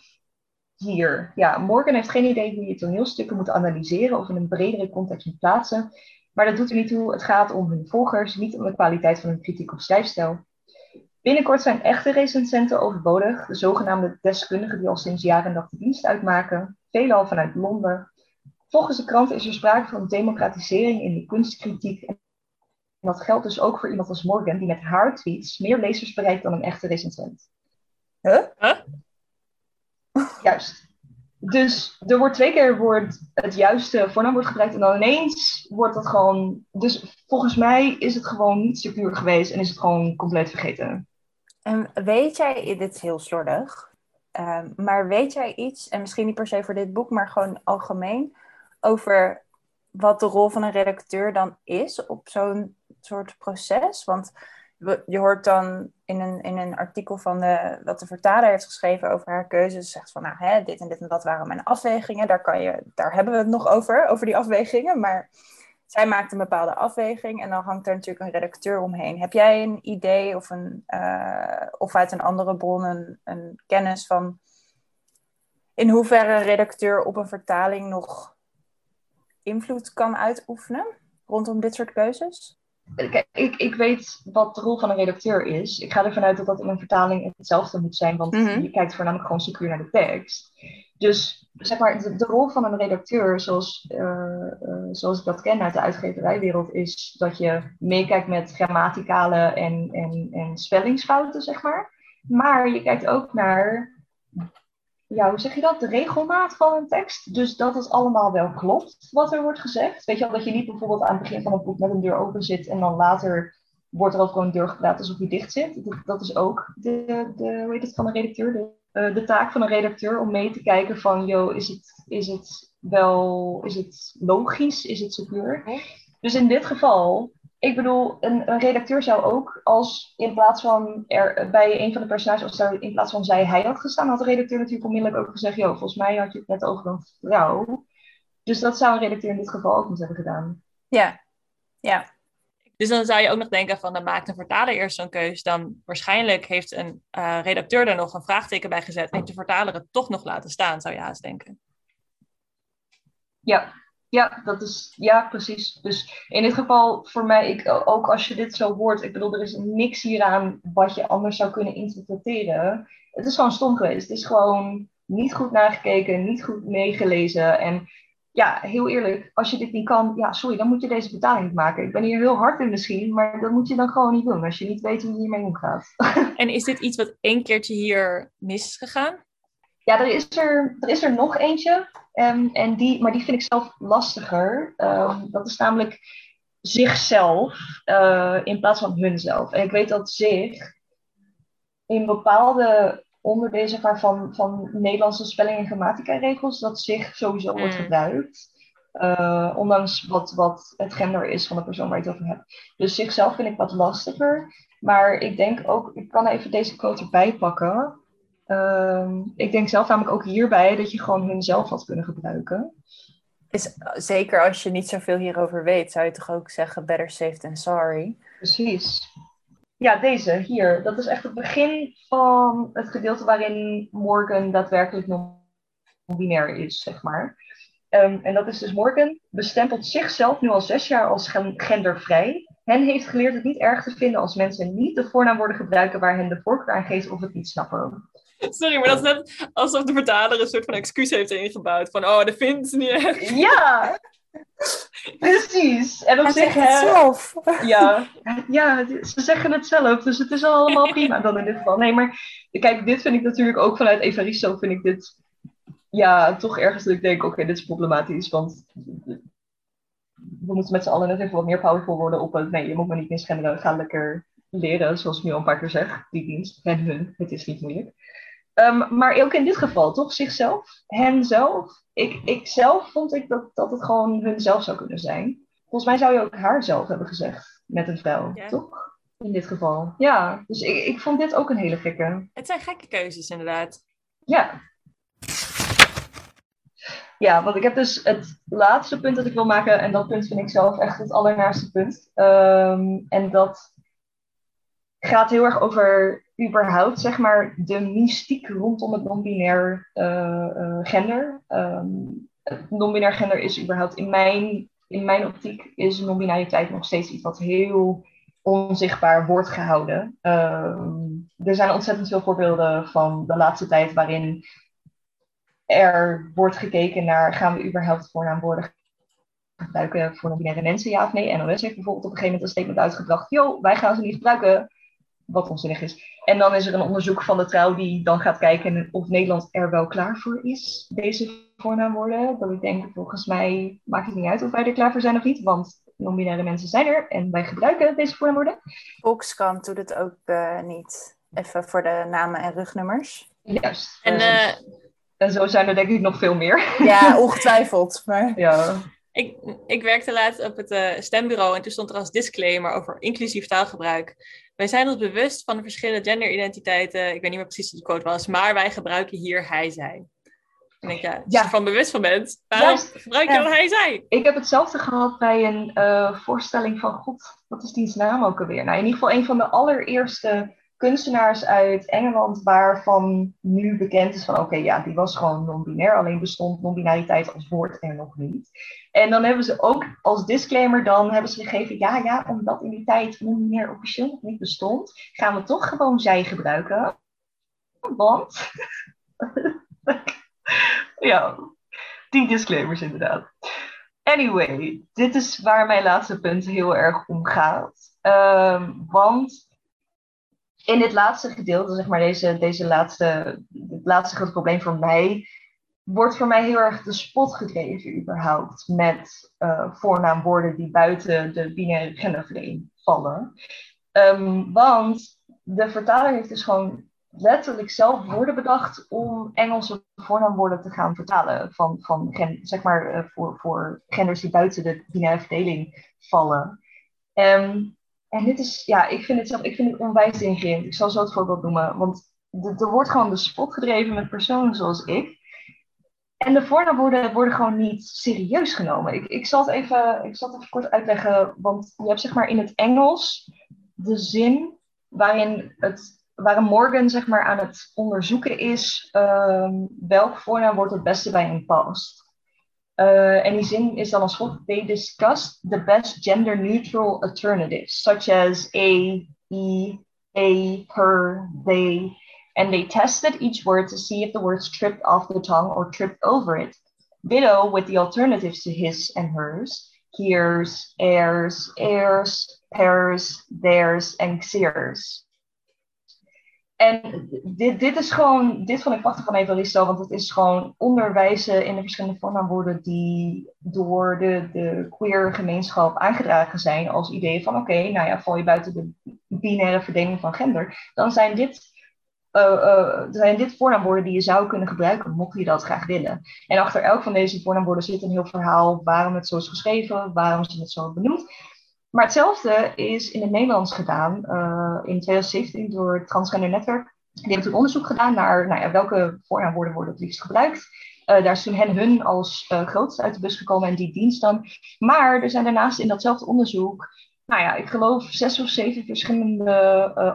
hier. Ja, Morgan heeft geen idee hoe je toneelstukken moet analyseren of in een bredere context moet plaatsen. Maar dat doet er niet toe. Het gaat om hun volgers, niet om de kwaliteit van hun kritiek of schrijfstijl. Binnenkort zijn echte recensenten overbodig, de zogenaamde deskundigen die al sinds jaren dag de dienst uitmaken, veelal vanuit Londen. Volgens de krant is er sprake van democratisering in de kunstkritiek. En dat geldt dus ook voor iemand als Morgan, die met haar tweets meer lezers bereikt dan een echte recensent. Huh? Juist. Dus er wordt twee keer wordt het juiste voornaamwoord gebruikt en dan ineens wordt dat gewoon. Dus volgens mij is het gewoon niet secuur geweest en is het gewoon compleet vergeten. En weet jij, dit is heel slordig, ehm, maar weet jij iets, en misschien niet per se voor dit boek, maar gewoon algemeen, over wat de rol van een redacteur dan is op zo'n soort proces? Want je hoort dan in een, in een artikel van de, wat de vertaler heeft geschreven over haar keuzes, zegt van nou, hè, dit en dit en dat waren mijn afwegingen. Daar, kan je, daar hebben we het nog over, over die afwegingen. Maar zij maakt een bepaalde afweging en dan hangt er natuurlijk een redacteur omheen. Heb jij een idee of, een, uh, of uit een andere bron een, een kennis van in hoeverre een redacteur op een vertaling nog invloed kan uitoefenen rondom dit soort keuzes? Kijk, ik, ik weet wat de rol van een redacteur is. Ik ga ervan uit dat dat in een vertaling hetzelfde moet zijn, want mhm. je kijkt voornamelijk gewoon secuur naar de tekst. Dus zeg maar, de, de rol van een redacteur, zoals, uh, uh, zoals ik dat ken uit de uitgeverijwereld, is dat je meekijkt met grammaticale en, en, en spellingsfouten, zeg maar. Maar je kijkt ook naar ja, hoe zeg je dat? De regelmaat van een tekst. Dus dat het allemaal wel klopt wat er wordt gezegd. Weet je wel, dat je niet bijvoorbeeld aan het begin van een boek met een deur open zit en dan later wordt er over een deur gepraat alsof die dicht zit. Dat, dat is ook de, de, hoe heet het, van een redacteur. De, uh, de taak van een redacteur om mee te kijken van, joh, is het, is het wel, is het logisch? Is het secuur? Dus in dit geval ik bedoel, een, een, redacteur zou ook, als in plaats van er bij een van de personages, als daar in plaats van zij hij had gestaan, had de redacteur natuurlijk onmiddellijk ook gezegd: Joh, volgens mij had je het net over een vrouw. Dus dat zou een redacteur in dit geval ook moeten hebben gedaan. Ja, ja. Dus dan zou je ook nog denken van, dan maakt een vertaler eerst zo'n keus. Dan waarschijnlijk heeft een uh, redacteur er nog een vraagteken bij gezet. En heeft de vertaler het toch nog laten staan, zou je haast denken. Ja, ja, dat is, ja, precies. Dus in dit geval voor mij, ik, ook als je dit zo hoort, ik bedoel, er is niks hieraan wat je anders zou kunnen interpreteren. Het is gewoon stom geweest. Het is gewoon niet goed nagekeken, niet goed meegelezen. En ja, heel eerlijk, als je dit niet kan, ja, sorry, dan moet je deze betaling maken. Ik ben hier heel hard in misschien, maar dat moet je dan gewoon niet doen als je niet weet hoe je hiermee omgaat. En is dit iets wat één keertje hier mis is gegaan? Ja, er is er, er, is er nog eentje. Um, en die, maar die vind ik zelf lastiger. Um, dat is namelijk zichzelf uh, in plaats van hunzelf. En ik weet dat zich in bepaalde onderdelen maar, van, van Nederlandse spelling- en grammatica-regels, dat zich sowieso wordt mm. gebruikt. Uh, ondanks wat, wat het gender is van de persoon waar je het over hebt. Dus zichzelf vind ik wat lastiger. Maar ik denk ook, ik kan even deze quote erbij pakken. Ehm, ik denk zelf namelijk ook hierbij dat je gewoon hunzelf had kunnen gebruiken. Is, zeker als je niet zoveel hierover weet, zou je toch ook zeggen better safe than sorry? Precies. Ja, deze hier. Dat is echt het begin van het gedeelte waarin Morgan daadwerkelijk non-binair is, zeg maar. Um, en dat is dus Morgan bestempelt zichzelf nu al zes jaar als gendervrij. Hen heeft geleerd het niet erg te vinden als mensen niet de voornaamwoorden gebruiken waar hen de voorkeur aan geeft of het niet snappen. Sorry, maar dat is net alsof de vertaler een soort van excuus heeft ingebouwd. Van, oh, dat vindt ze niet echt. Ja, precies. En op zich, het zelf. Ja, ja, ze zeggen het zelf, dus het is allemaal prima dan in dit geval. Nee, maar kijk, dit vind ik natuurlijk ook vanuit Evaristo, vind ik dit, ja, toch ergens dat ik denk, oké, dit is problematisch, want we moeten met z'n allen net even wat meer powerful worden op het, nee, je moet me niet misgenderen, ga lekker leren, zoals ik nu al een paar keer zeg, die dienst, en hun, het is niet moeilijk. Um, maar ook in dit geval, toch? Zichzelf, henzelf. Ik, ik zelf vond ik dat, dat het gewoon hunzelf zou kunnen zijn. Volgens mij zou je ook haar zelf hebben gezegd met een vrouw, toch? In dit geval. Ja, dus ik, ik vond dit ook een hele gekke. Het zijn gekke keuzes, inderdaad. Ja. Ja, want ik heb dus het laatste punt dat ik wil maken, en dat punt vind ik zelf echt het allernaarste punt. Um, en dat gaat heel erg over überhaupt zeg maar de mystiek rondom het non-binair uh, uh, gender. Um, non-binair gender is überhaupt in mijn, in mijn optiek is non-binariteit nog steeds iets wat heel onzichtbaar wordt gehouden. Um, er zijn ontzettend veel voorbeelden van de laatste tijd waarin er wordt gekeken naar gaan we überhaupt voornaamwoorden gebruiken voor non-binaire mensen, ja of nee. NOS heeft bijvoorbeeld op een gegeven moment een statement uitgebracht, joh, wij gaan ze niet gebruiken wat onzinnig is. En dan is er een onderzoek van de trouw die dan gaat kijken of Nederland er wel klaar voor is, deze voornaamwoorden. Dat ik denk, volgens mij maakt het niet uit of wij er klaar voor zijn of niet, want non-binaire mensen zijn er en wij gebruiken deze voornaamwoorden. Volkskrant doet het ook uh, niet. Even voor de namen en rugnummers. Juist. En, uh, en zo zijn er denk ik nog veel meer. Ja, ongetwijfeld. Maar... Ja. Ik, ik werkte laatst op het uh, stembureau en toen stond er als disclaimer over inclusief taalgebruik. Wij zijn ons bewust van de verschillende genderidentiteiten. Ik weet niet meer precies wat de quote was, maar wij gebruiken hier hij zijn. En ik, ja, als je ervan bewust van bent, waarom Juist, gebruik je ja. dan hij zijn? Ik heb hetzelfde gehad bij een uh, voorstelling van God. Wat is die naam ook alweer? Nou, in ieder geval een van de allereerste kunstenaars uit Engeland waarvan nu bekend is van oké, ja, die was gewoon non-binair, alleen bestond non-binariteit als woord er nog niet. En dan hebben ze ook als disclaimer dan hebben ze gegeven, ja, ja, omdat in die tijd non-binair officieel nog niet bestond, gaan we toch gewoon zij gebruiken. Want, ja, die disclaimers inderdaad. Anyway, dit is waar mijn laatste punt heel erg om gaat. Um, want in dit laatste gedeelte, zeg maar, deze, deze laatste, het laatste grote probleem voor mij, wordt voor mij heel erg de spot gedreven überhaupt met uh, voornaamwoorden die buiten de binaire genderverdeling vallen. Um, want de vertaler heeft dus gewoon letterlijk zelf woorden bedacht om Engelse voornaamwoorden te gaan vertalen van, van gen, zeg maar, uh, voor, voor genders die buiten de binaire verdeling vallen. Um, en dit is, ja, ik vind het zelf, ik vind het onwijs denigrerend. Ik zal zo het voorbeeld noemen. Want er wordt gewoon de spot gedreven met personen zoals ik. En de voornaamwoorden worden gewoon niet serieus genomen. Ik, ik, zal het even, ik zal het even kort uitleggen. Want je hebt zeg maar in het Engels de zin waarin, het, waarin Morgan zeg maar aan het onderzoeken is um, welk voornaamwoord het beste bij hem past. Uh, en die zin is dan als volgt: They discussed the best gender neutral alternatives, such as a, e, a, her, they, and they tested each word to see if the words tripped off the tongue or tripped over it. Ditto with the alternatives to his and hers, hears, airs, airs, pairs, theirs, and xeers. En dit, dit is gewoon, dit vond ik prachtig van Evaristo, want het is gewoon onderwijzen in de verschillende voornaamwoorden die door de, de queer gemeenschap aangedragen zijn als idee van oké, nou ja, val je buiten de binaire verdeling van gender, dan zijn dit, uh, zijn dit voornaamwoorden die je zou kunnen gebruiken, mocht je dat graag willen. En achter elk van deze voornaamwoorden zit een heel verhaal waarom het zo is geschreven, waarom ze het zo benoemd. Maar hetzelfde is in het Nederlands gedaan uh, in 2017 door het Transgender Netwerk. Die hebben toen onderzoek gedaan naar nou ja, welke voornaamwoorden worden het liefst gebruikt. Uh, daar is toen hen hun als uh, grootste uit de bus gekomen en die dienst dan. Maar er zijn daarnaast in datzelfde onderzoek, nou ja, ik geloof zes of zeven verschillende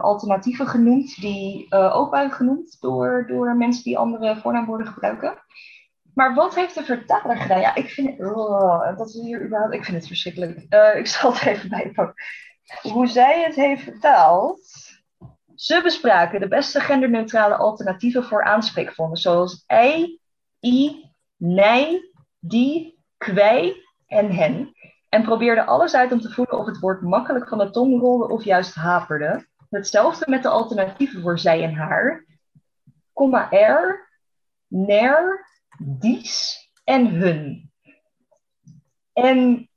alternatieven genoemd, die ook waren genoemd door, door mensen die andere voornaamwoorden gebruiken. Maar wat heeft de vertaler gedaan? Ja, ik vind oh, dat is hier überhaupt, ik vind het verschrikkelijk. Uh, ik zal het even bijpakken. Hoe zij het heeft vertaald. Ze bespraken de beste genderneutrale alternatieven voor aanspreekvormen, zoals ei, i, nei, die, kwij en hen. En probeerden alles uit om te voelen of het woord makkelijk van de tong rolde of juist haperde. Hetzelfde met de alternatieven voor zij en haar. Komma er, ner, dies en hun. En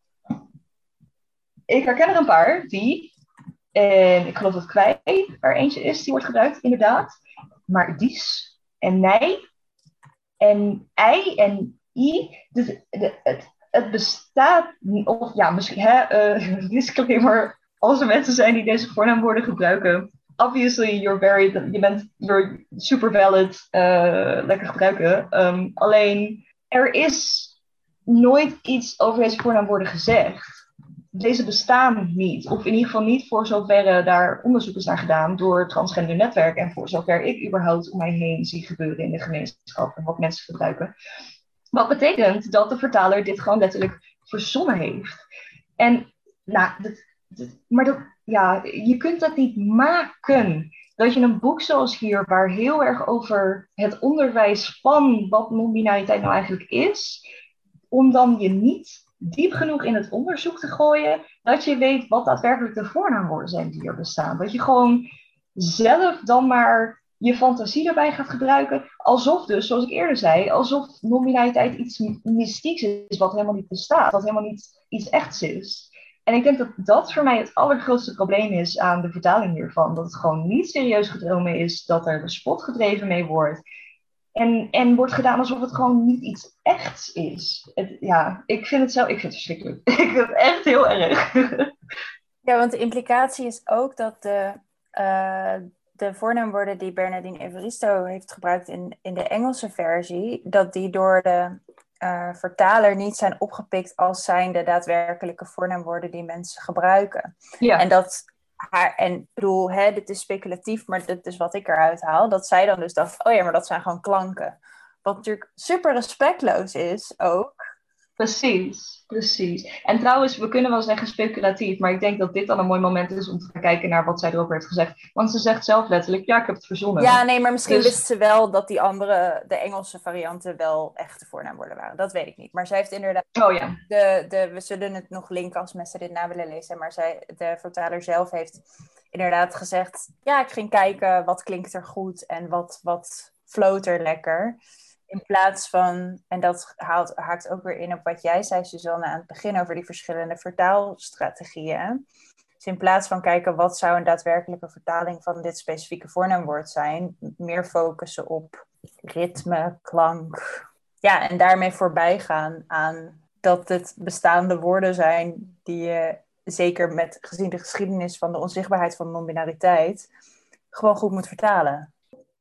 ik herken er een paar die, en ik geloof dat kwij er eentje is, die wordt gebruikt, inderdaad. Maar dies en nij en ei en i, dus de, het, het bestaat, of ja, misschien, hè, disclaimer, als er mensen zijn die deze voornaamwoorden gebruiken, obviously you're very, je bent you're super valid, uh, lekker gebruiken. Um, alleen er is nooit iets over deze voornaamwoorden gezegd. Deze bestaan niet, of in ieder geval niet voor zover daar onderzoek is naar gedaan door transgender netwerk en voor zover ik überhaupt om mij heen zie gebeuren in de gemeenschap en wat mensen gebruiken. Wat betekent dat de vertaler dit gewoon letterlijk verzonnen heeft. En nou, maar dat, ja, je kunt dat niet maken. Dat je een boek zoals hier, waar heel erg over het onderwijs van wat non-binariteit nou eigenlijk is, om dan je niet diep genoeg in het onderzoek te gooien, dat je weet wat daadwerkelijk de voornaamwoorden zijn die er bestaan. Dat je gewoon zelf dan maar je fantasie erbij gaat gebruiken. Alsof dus, zoals ik eerder zei, alsof nominaliteit iets mystieks is wat helemaal niet bestaat. Wat helemaal niet iets echts is. En ik denk dat dat voor mij het allergrootste probleem is aan de vertaling hiervan. Dat het gewoon niet serieus gedromen is, dat er spot gedreven mee wordt. En, en wordt gedaan alsof het gewoon niet iets echts is. Het, ja, ik vind het zelf, ik vind het verschrikkelijk. ik vind het echt heel erg. ja, want de implicatie is ook dat de, uh, de voornaamwoorden die Bernardine Evaristo heeft gebruikt in, in de Engelse versie, dat die door de uh, vertaler niet zijn opgepikt als zijnde daadwerkelijke voornaamwoorden die mensen gebruiken. Ja. En dat haar, en ik bedoel, hè, dit is speculatief, maar dit is wat ik eruit haal, dat zij dan dus dacht, oh ja, maar dat zijn gewoon klanken. Wat natuurlijk super respectloos is ook. Precies, precies. En trouwens, we kunnen wel zeggen speculatief, maar ik denk dat dit dan een mooi moment is om te gaan kijken naar wat zij erover heeft gezegd. Want ze zegt zelf letterlijk, ja, ik heb het verzonnen. Ja, nee, maar misschien dus... wist ze wel dat die andere, de Engelse varianten wel echte voornaamwoorden waren. Dat weet ik niet. Maar zij heeft inderdaad, oh, ja. de, de, we zullen het nog linken als mensen dit na willen lezen, maar zij, de vertaler zelf heeft inderdaad gezegd, ja, ik ging kijken wat klinkt er goed en wat, wat floot er lekker. In plaats van, en dat haalt, haakt ook weer in op wat jij zei, Suzanne, aan het begin over die verschillende vertaalstrategieën. Dus in plaats van kijken wat zou een daadwerkelijke vertaling van dit specifieke voornaamwoord zijn, meer focussen op ritme, klank. Ja, en daarmee voorbij gaan aan dat het bestaande woorden zijn die je, zeker met gezien de geschiedenis van de onzichtbaarheid van non-binariteit, gewoon goed moet vertalen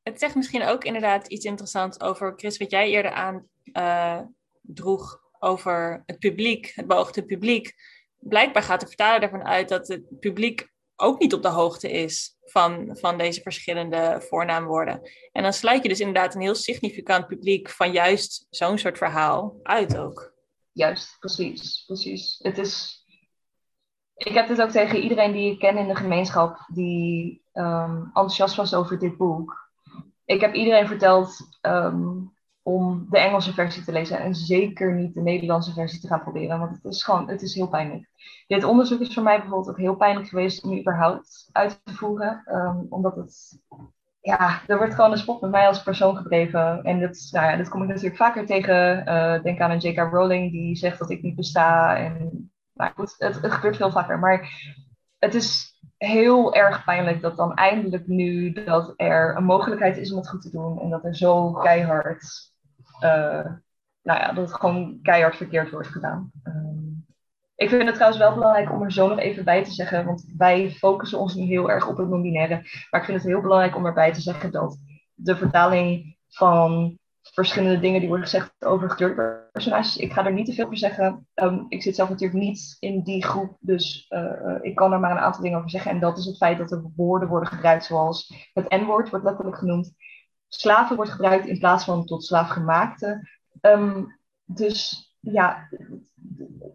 het zegt misschien ook inderdaad iets interessants over, Chris, wat jij eerder aan uh, droeg over het publiek, het beoogde publiek. Blijkbaar gaat de vertaler ervan uit dat het publiek ook niet op de hoogte is van, van deze verschillende voornaamwoorden. En dan sluit je dus inderdaad een heel significant publiek van juist zo'n soort verhaal uit ook. Juist, precies, precies. Het is... Ik heb dit ook tegen iedereen die ik ken in de gemeenschap die um, enthousiast was over dit boek ik heb iedereen verteld ehm, om de Engelse versie te lezen en zeker niet de Nederlandse versie te gaan proberen, want het is gewoon, het is heel pijnlijk. Dit onderzoek is voor mij bijvoorbeeld ook heel pijnlijk geweest om überhaupt uit te voeren, ehm, omdat het, ja, er wordt gewoon een spot met mij als persoon gedreven en dat, nou ja, dat kom ik natuurlijk vaker tegen. Uh, denk aan een J.K. Rowling die zegt dat ik niet besta en, nou goed, het, het gebeurt veel vaker, maar het is heel erg pijnlijk dat dan eindelijk nu dat er een mogelijkheid is om het goed te doen en dat er zo keihard, uh, nou ja, dat het gewoon keihard verkeerd wordt gedaan. Um, ik vind het trouwens wel belangrijk om er zo nog even bij te zeggen, want wij focussen ons nu heel erg op het non-binaire, maar ik vind het heel belangrijk om erbij te zeggen dat de vertaling van verschillende dingen die worden gezegd over gekleurde personages. Ik ga er niet te veel over zeggen. Um, ik zit zelf natuurlijk niet in die groep, dus uh, ik kan er maar een aantal dingen over zeggen. En dat is het feit dat er woorden worden gebruikt zoals het N-woord wordt letterlijk genoemd. Slaven wordt gebruikt in plaats van tot slaafgemaakte. Um, dus ja,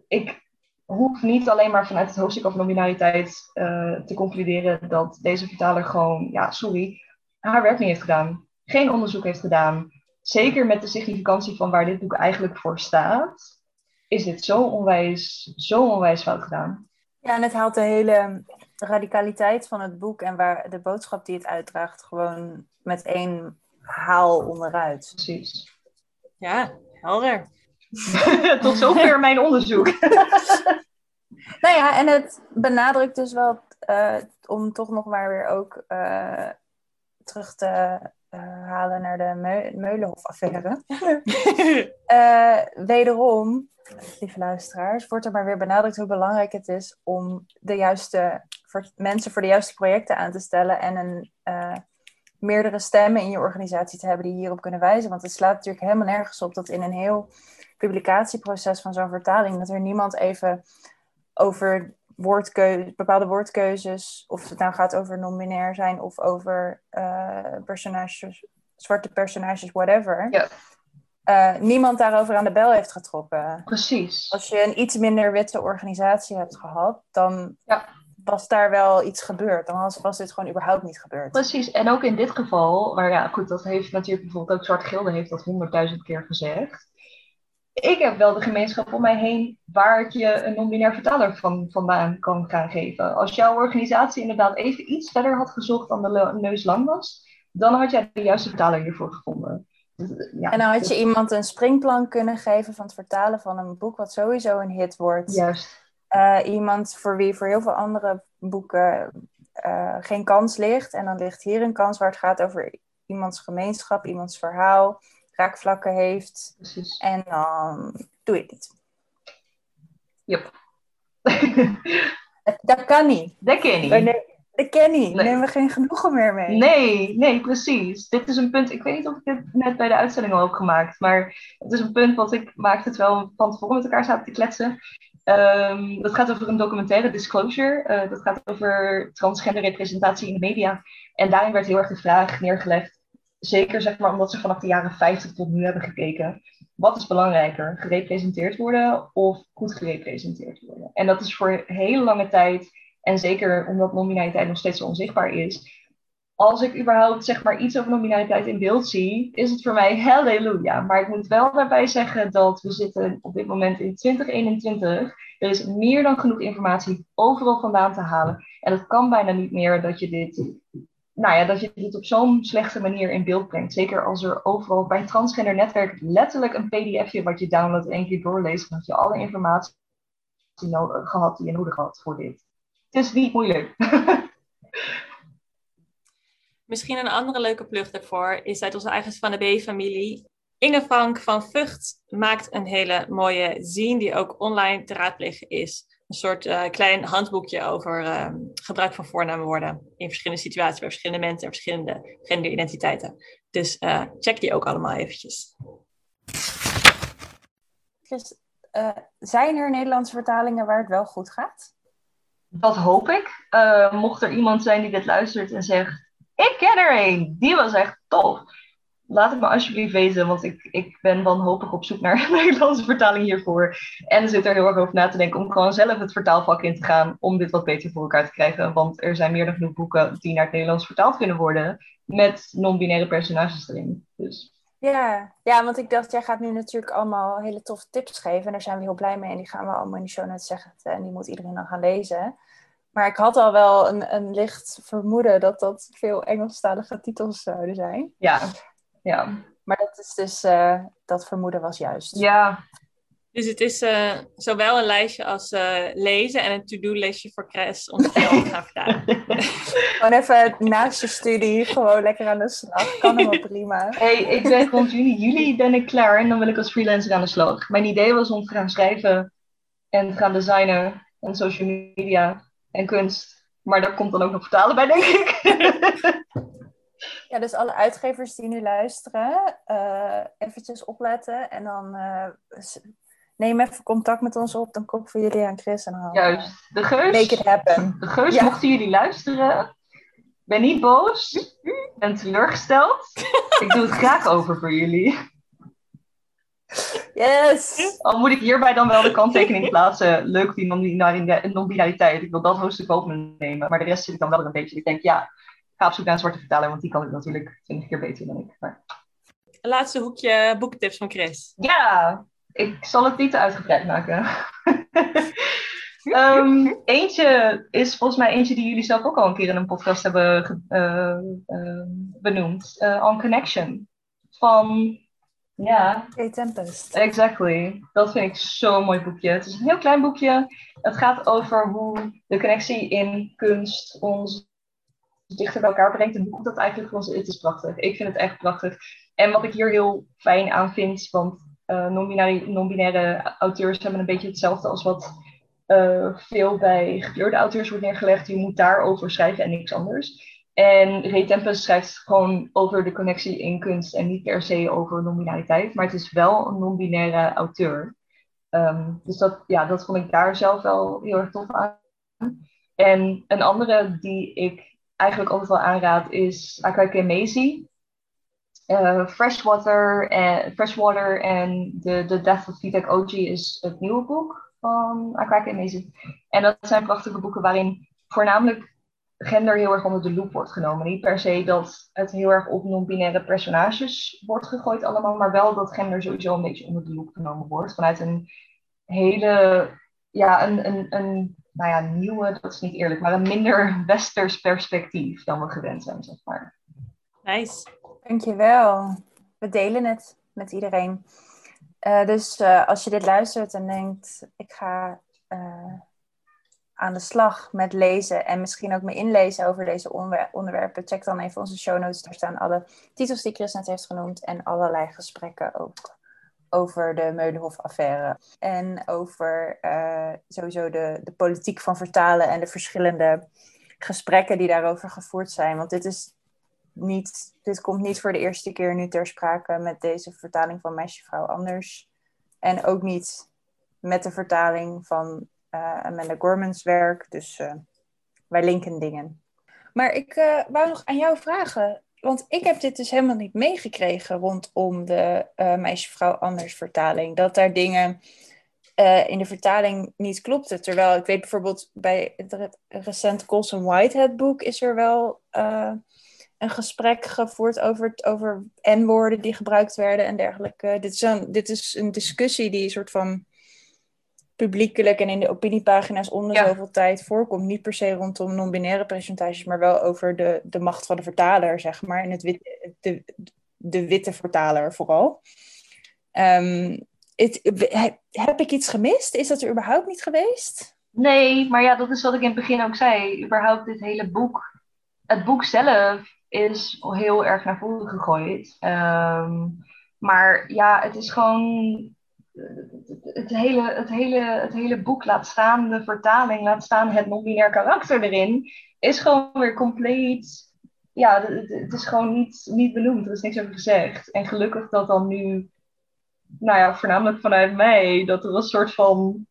ik hoef niet alleen maar vanuit het hoofdstuk over nominaliteit uh, te concluderen dat deze vertaler gewoon, ja, sorry, haar werk niet heeft gedaan. Geen onderzoek heeft gedaan zeker met de significantie van waar dit boek eigenlijk voor staat, is dit zo onwijs, zo onwijs fout gedaan. Ja, en het haalt de hele radicaliteit van het boek en waar de boodschap die het uitdraagt gewoon met één haal onderuit. Precies. Ja, helder. Tot zover mijn onderzoek. nou ja, en het benadrukt dus wel, uh, om toch nog maar weer ook uh, terug te uh, halen naar de Me Meulenhof-affaire. uh, wederom, lieve luisteraars, wordt er maar weer benadrukt hoe belangrijk het is om de juiste mensen voor de juiste projecten aan te stellen en een, uh, meerdere stemmen in je organisatie te hebben die hierop kunnen wijzen. Want het slaat natuurlijk helemaal nergens op dat in een heel publicatieproces van zo'n vertaling, dat er niemand even over woordkeuze, bepaalde woordkeuzes, of het nou gaat over non-binair zijn of over uh, personages, zwarte personages, whatever. Ja. Uh, niemand daarover aan de bel heeft getrokken. Precies. Als je een iets minder witte organisatie hebt gehad, dan ja. was daar wel iets gebeurd. Dan was, was dit gewoon überhaupt niet gebeurd. Precies, en ook in dit geval, maar ja, goed, dat heeft natuurlijk bijvoorbeeld ook Zwart Gilde heeft dat honderdduizend keer gezegd ik heb wel de gemeenschap om mij heen waar ik je een non-binair vertaler van vandaan kan gaan geven. Als jouw organisatie inderdaad even iets verder had gezocht dan de neus lang was, dan had jij de juiste vertaler hiervoor gevonden. Ja, en dan had je iemand een springplan kunnen geven van het vertalen van een boek wat sowieso een hit wordt. Juist. Uh, iemand voor wie voor heel veel andere boeken uh, geen kans ligt. En dan ligt hier een kans waar het gaat over iemands gemeenschap, iemands verhaal, raakvlakken heeft. Precies. En dan doe je dit. Yep. dat, kan niet. Dat kan niet. Dat ken niet. Nee. Nemen we geen genoegen meer mee. Nee, nee, precies. Dit is een punt. Ik weet niet of ik dit net bij de uitzending al heb gemaakt. Maar het is een punt wat ik maakte terwijl we van tevoren met elkaar zaten te kletsen. Um, dat gaat over een documentaire, Disclosure. Uh, dat gaat over transgender representatie in de media. En daarin werd heel erg de vraag neergelegd. Zeker zeg maar omdat ze vanaf de jaren 50 tot nu hebben gekeken. Wat is belangrijker? Gerepresenteerd worden of goed gerepresenteerd worden? En dat is voor hele lange tijd en zeker omdat nominaliteit nog steeds zo onzichtbaar is. Als ik überhaupt zeg maar iets over nominaliteit in beeld zie, is het voor mij halleluja. Maar ik moet wel daarbij zeggen dat we zitten op dit moment in 2021. Er is meer dan genoeg informatie overal vandaan te halen. En het kan bijna niet meer dat je dit, nou ja, dat je dit op zo'n slechte manier in beeld brengt. Zeker als er overal bij transgender netwerk letterlijk een pdfje wat je downloadt en één keer doorleest, dan heb je alle informatie gehad die je nodig had voor dit het is niet moeilijk. Misschien een andere leuke plug daarvoor is uit onze eigen van de B-familie. Inge Frank van Vught maakt een hele mooie zine die ook online te raadplegen is. Een soort uh, klein handboekje over uh, gebruik van voornaamwoorden in verschillende situaties bij verschillende mensen en verschillende genderidentiteiten. Dus uh, check die ook allemaal eventjes. Dus, zijn er Nederlandse vertalingen waar het wel goed gaat? Dat hoop ik. Uh, mocht er iemand zijn die dit luistert en zegt: Ik ken er een, die was echt tof. Laat het me alsjeblieft weten, want ik, ik ben wanhopig op zoek naar een Nederlandse vertaling hiervoor. En zit er heel erg over na te denken om gewoon zelf het vertaalvak in te gaan om dit wat beter voor elkaar te krijgen. Want er zijn meer dan genoeg boeken die naar het Nederlands vertaald kunnen worden met non-binaire personages erin. Dus. Ja, ja, want ik dacht, jij gaat nu natuurlijk allemaal hele toffe tips geven. En daar zijn we heel blij mee. En die gaan we allemaal in de show notes zeggen. En die moet iedereen dan gaan lezen. Maar ik had al wel een, een licht vermoeden dat dat veel Engelstalige titels zouden zijn. Ja, ja. Maar dat is dus, uh, dat vermoeden was juist. Ja, dus het is uh, zowel een lijstje als uh, lezen en een to-do-lijstje voor Cres om te gaan vertalen. gewoon even naast je studie, gewoon lekker aan de slag. Kan helemaal prima. hey, ik ben rond juni, juli ben ik klaar en dan wil ik als freelancer aan de slag. Mijn idee was om te gaan schrijven en te gaan designen en social media en kunst. Maar daar komt dan ook nog vertalen bij, denk ik. Ja, dus alle uitgevers die nu luisteren, uh, eventjes opletten en dan neem even contact met ons op, dan kopen we jullie aan Chris en dan Juist. De Geus, make it happen. De Geus, mochten jullie luisteren, ben niet boos, ben teleurgesteld. ik doe het graag over voor jullie. Yes! Al moet ik hierbij dan wel de kanttekening plaatsen. Leuk die non-binariteit. Ik wil dat hoofdstuk overnemen. Maar de rest zit ik dan wel een beetje. Ik denk, ja, ga op zoek naar een zwarte vertaler, want die kan ik natuurlijk twintig keer beter dan ik. Maar... Laatste hoekje boektips van Chris. Ja, ik zal het niet te uitgebreid maken. um, eentje is volgens mij eentje die jullie zelf ook al een keer in een podcast hebben uh, uh, benoemd. Uh, On Connection. Van, ja... Kate Tempest. Exactly. Dat vind ik zo'n mooi boekje. Het is een heel klein boekje. Het gaat over hoe de connectie in kunst ons dichter bij elkaar brengt. En hoe dat eigenlijk voor ons Het is prachtig. Ik vind het echt prachtig. En wat ik hier heel fijn aan vind, want uh, non-binaire auteurs hebben een beetje hetzelfde als wat uh, veel bij gekleurde auteurs wordt neergelegd. Je moet daarover schrijven en niks anders. En Ray Tempest schrijft gewoon over de connectie in kunst en niet per se over nominaliteit. Maar het is wel een non-binaire auteur. Um, dus dat, ja, dat vond ik daar zelf wel heel erg tof aan. En een andere die ik eigenlijk wel aanraad is Akake Maisie. Uh, Freshwater en Freshwater en the, the Death of Vitek Oji is het nieuwe boek van Akake Mezi. En dat zijn prachtige boeken waarin voornamelijk gender heel erg onder de loep wordt genomen. Niet per se dat het heel erg op non-binaire personages wordt gegooid allemaal, maar wel dat gender sowieso een beetje onder de loep genomen wordt. Vanuit een hele, ja, een, een, een nou ja, nieuwe, dat is niet eerlijk, maar een minder westers perspectief dan we gewend zijn, zeg maar. Nice. Dankjewel. We delen het met iedereen. Uh, dus uh, als je dit luistert en denkt, ik ga uh, aan de slag met lezen en misschien ook me inlezen over deze onderwerpen, check dan even onze show notes. Daar staan alle titels die Chris net heeft genoemd en allerlei gesprekken ook over de Meulenhof-affaire. En over uh, sowieso de, de politiek van vertalen en de verschillende gesprekken die daarover gevoerd zijn. Want dit is niet, dit komt niet voor de eerste keer nu ter sprake met deze vertaling van Meisje Vrouw Anders. En ook niet met de vertaling van uh, Amanda Gormans werk. Dus uh, wij linken dingen. Maar ik wou nog aan jou vragen. Want ik heb dit dus helemaal niet meegekregen rondom de Meisje Vrouw Anders vertaling. Dat daar dingen in de vertaling niet klopten. Terwijl ik weet bijvoorbeeld bij het recent Colson Whitehead boek is er wel een gesprek gevoerd over, over N-woorden die gebruikt werden en dergelijke. Dit is, een, dit is een discussie die een soort van publiekelijk en in de opiniepagina's onder zoveel tijd voorkomt. Niet per se rondom non-binaire percentages, maar wel over de, de macht van de vertaler, zeg maar. En het wit, de, de witte vertaler vooral. Um, het, heb ik iets gemist? Is dat er überhaupt niet geweest? Nee, maar ja, dat is wat ik in het begin ook zei. Überhaupt dit hele boek. Het boek zelf is heel erg naar voren gegooid. Um, maar ja, het is gewoon het hele, het, hele, het hele boek laat staan, de vertaling laat staan, het non-binair karakter erin, is gewoon weer compleet. Ja, het, is gewoon niet, niet benoemd, er is niks over gezegd. En gelukkig dat dan nu, nou ja, voornamelijk vanuit mij, dat er een soort van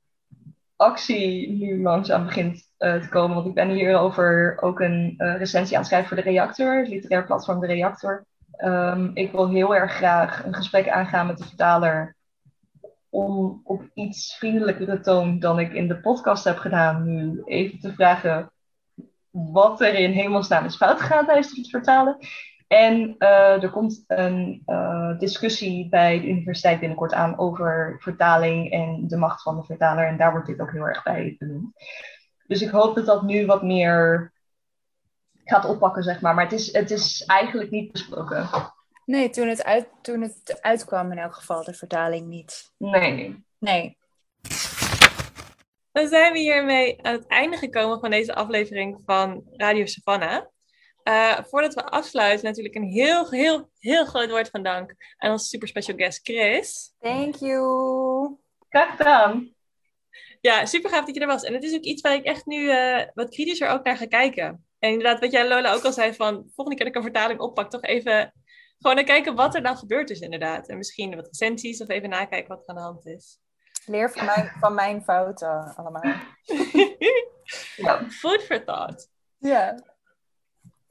actie nu langzaam begint uh, te komen. Want ik ben hierover ook een uh, recensie aan het schrijven voor de Reactor, het literair platform De Reactor. Um, ik wil heel erg graag een gesprek aangaan met de vertaler om op iets vriendelijkere toon dan ik in de podcast heb gedaan, nu even te vragen wat er in hemelsnaam is fout gegaan tijdens het vertalen. En uh, er komt een uh, discussie bij de universiteit binnenkort aan over vertaling en de macht van de vertaler. En daar wordt dit ook heel erg bij benoemd. Dus ik hoop dat dat nu wat meer gaat oppakken, zeg maar. Maar het is, het is eigenlijk niet besproken. Nee, toen het, uit, toen het uitkwam in elk geval, de vertaling niet. Nee. Nee. Dan zijn we hiermee aan het einde gekomen van deze aflevering van Radio Savannah. Uh, voordat we afsluiten, natuurlijk een heel, heel, heel groot woord van dank aan onze super special guest Chris. Thank you. Graag gedaan. Ja, super gaaf dat je er was. En het is ook iets waar ik echt nu uh, wat kritischer ook naar ga kijken. En inderdaad, wat jij Lola ook al zei, van volgende keer dat ik een vertaling oppak, toch even gewoon naar kijken wat er dan gebeurd is inderdaad. En misschien wat recensies of even nakijken wat er aan de hand is. Leer van mijn, van mijn fouten allemaal. ja. Food for thought. Ja.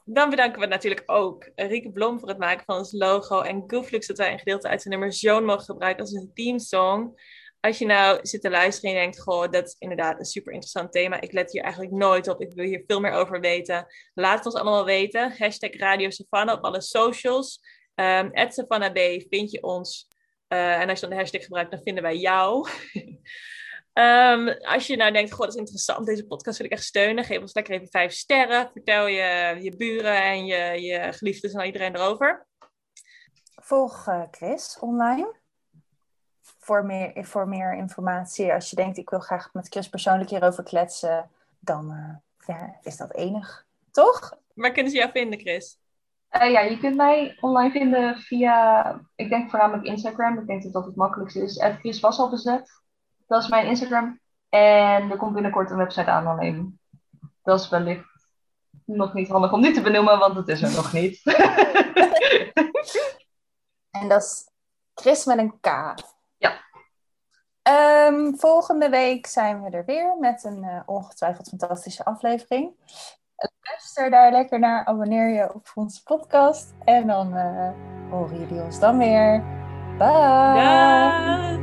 Dan bedanken we natuurlijk ook Rieke Blom voor het maken van ons logo. En Gooflux dat wij een gedeelte uit zijn nummer Zoon mogen gebruiken als een teamsong. Als je nou zit te luisteren en je denkt, goh, dat is inderdaad een super interessant thema. Ik let hier eigenlijk nooit op. Ik wil hier veel meer over weten. Laat het ons allemaal weten. Hashtag Radio Savannah op alle socials. Um, Savannah B vind je ons. Uh, en als je dan de hashtag gebruikt, dan vinden wij jou. um, als je nou denkt, goh, dat is interessant, deze podcast wil ik echt steunen. Geef ons lekker even vijf sterren. Vertel je, je buren en je, je geliefdes en iedereen erover. Volg uh, Chris online. Voor meer, voor meer informatie. Als je denkt, ik wil graag met Chris persoonlijk hierover kletsen, dan uh, ja, is dat enig. Toch? Waar kunnen ze jou vinden, Chris? Uh, ja, je kunt mij online vinden via, ik denk voornamelijk Instagram. Ik denk dat dat het makkelijkste is. Chris was al bezet. Dat is mijn Instagram. En er komt binnenkort een website aan alleen. Dat is wellicht nog niet handig om nu te benoemen, want het is er nog niet. en dat is Chris met een K. Ja. Um, volgende week zijn we er weer met een uh, ongetwijfeld fantastische aflevering. Luister daar lekker naar, abonneer je op onze podcast en dan uh, horen jullie ons dan weer. Bye!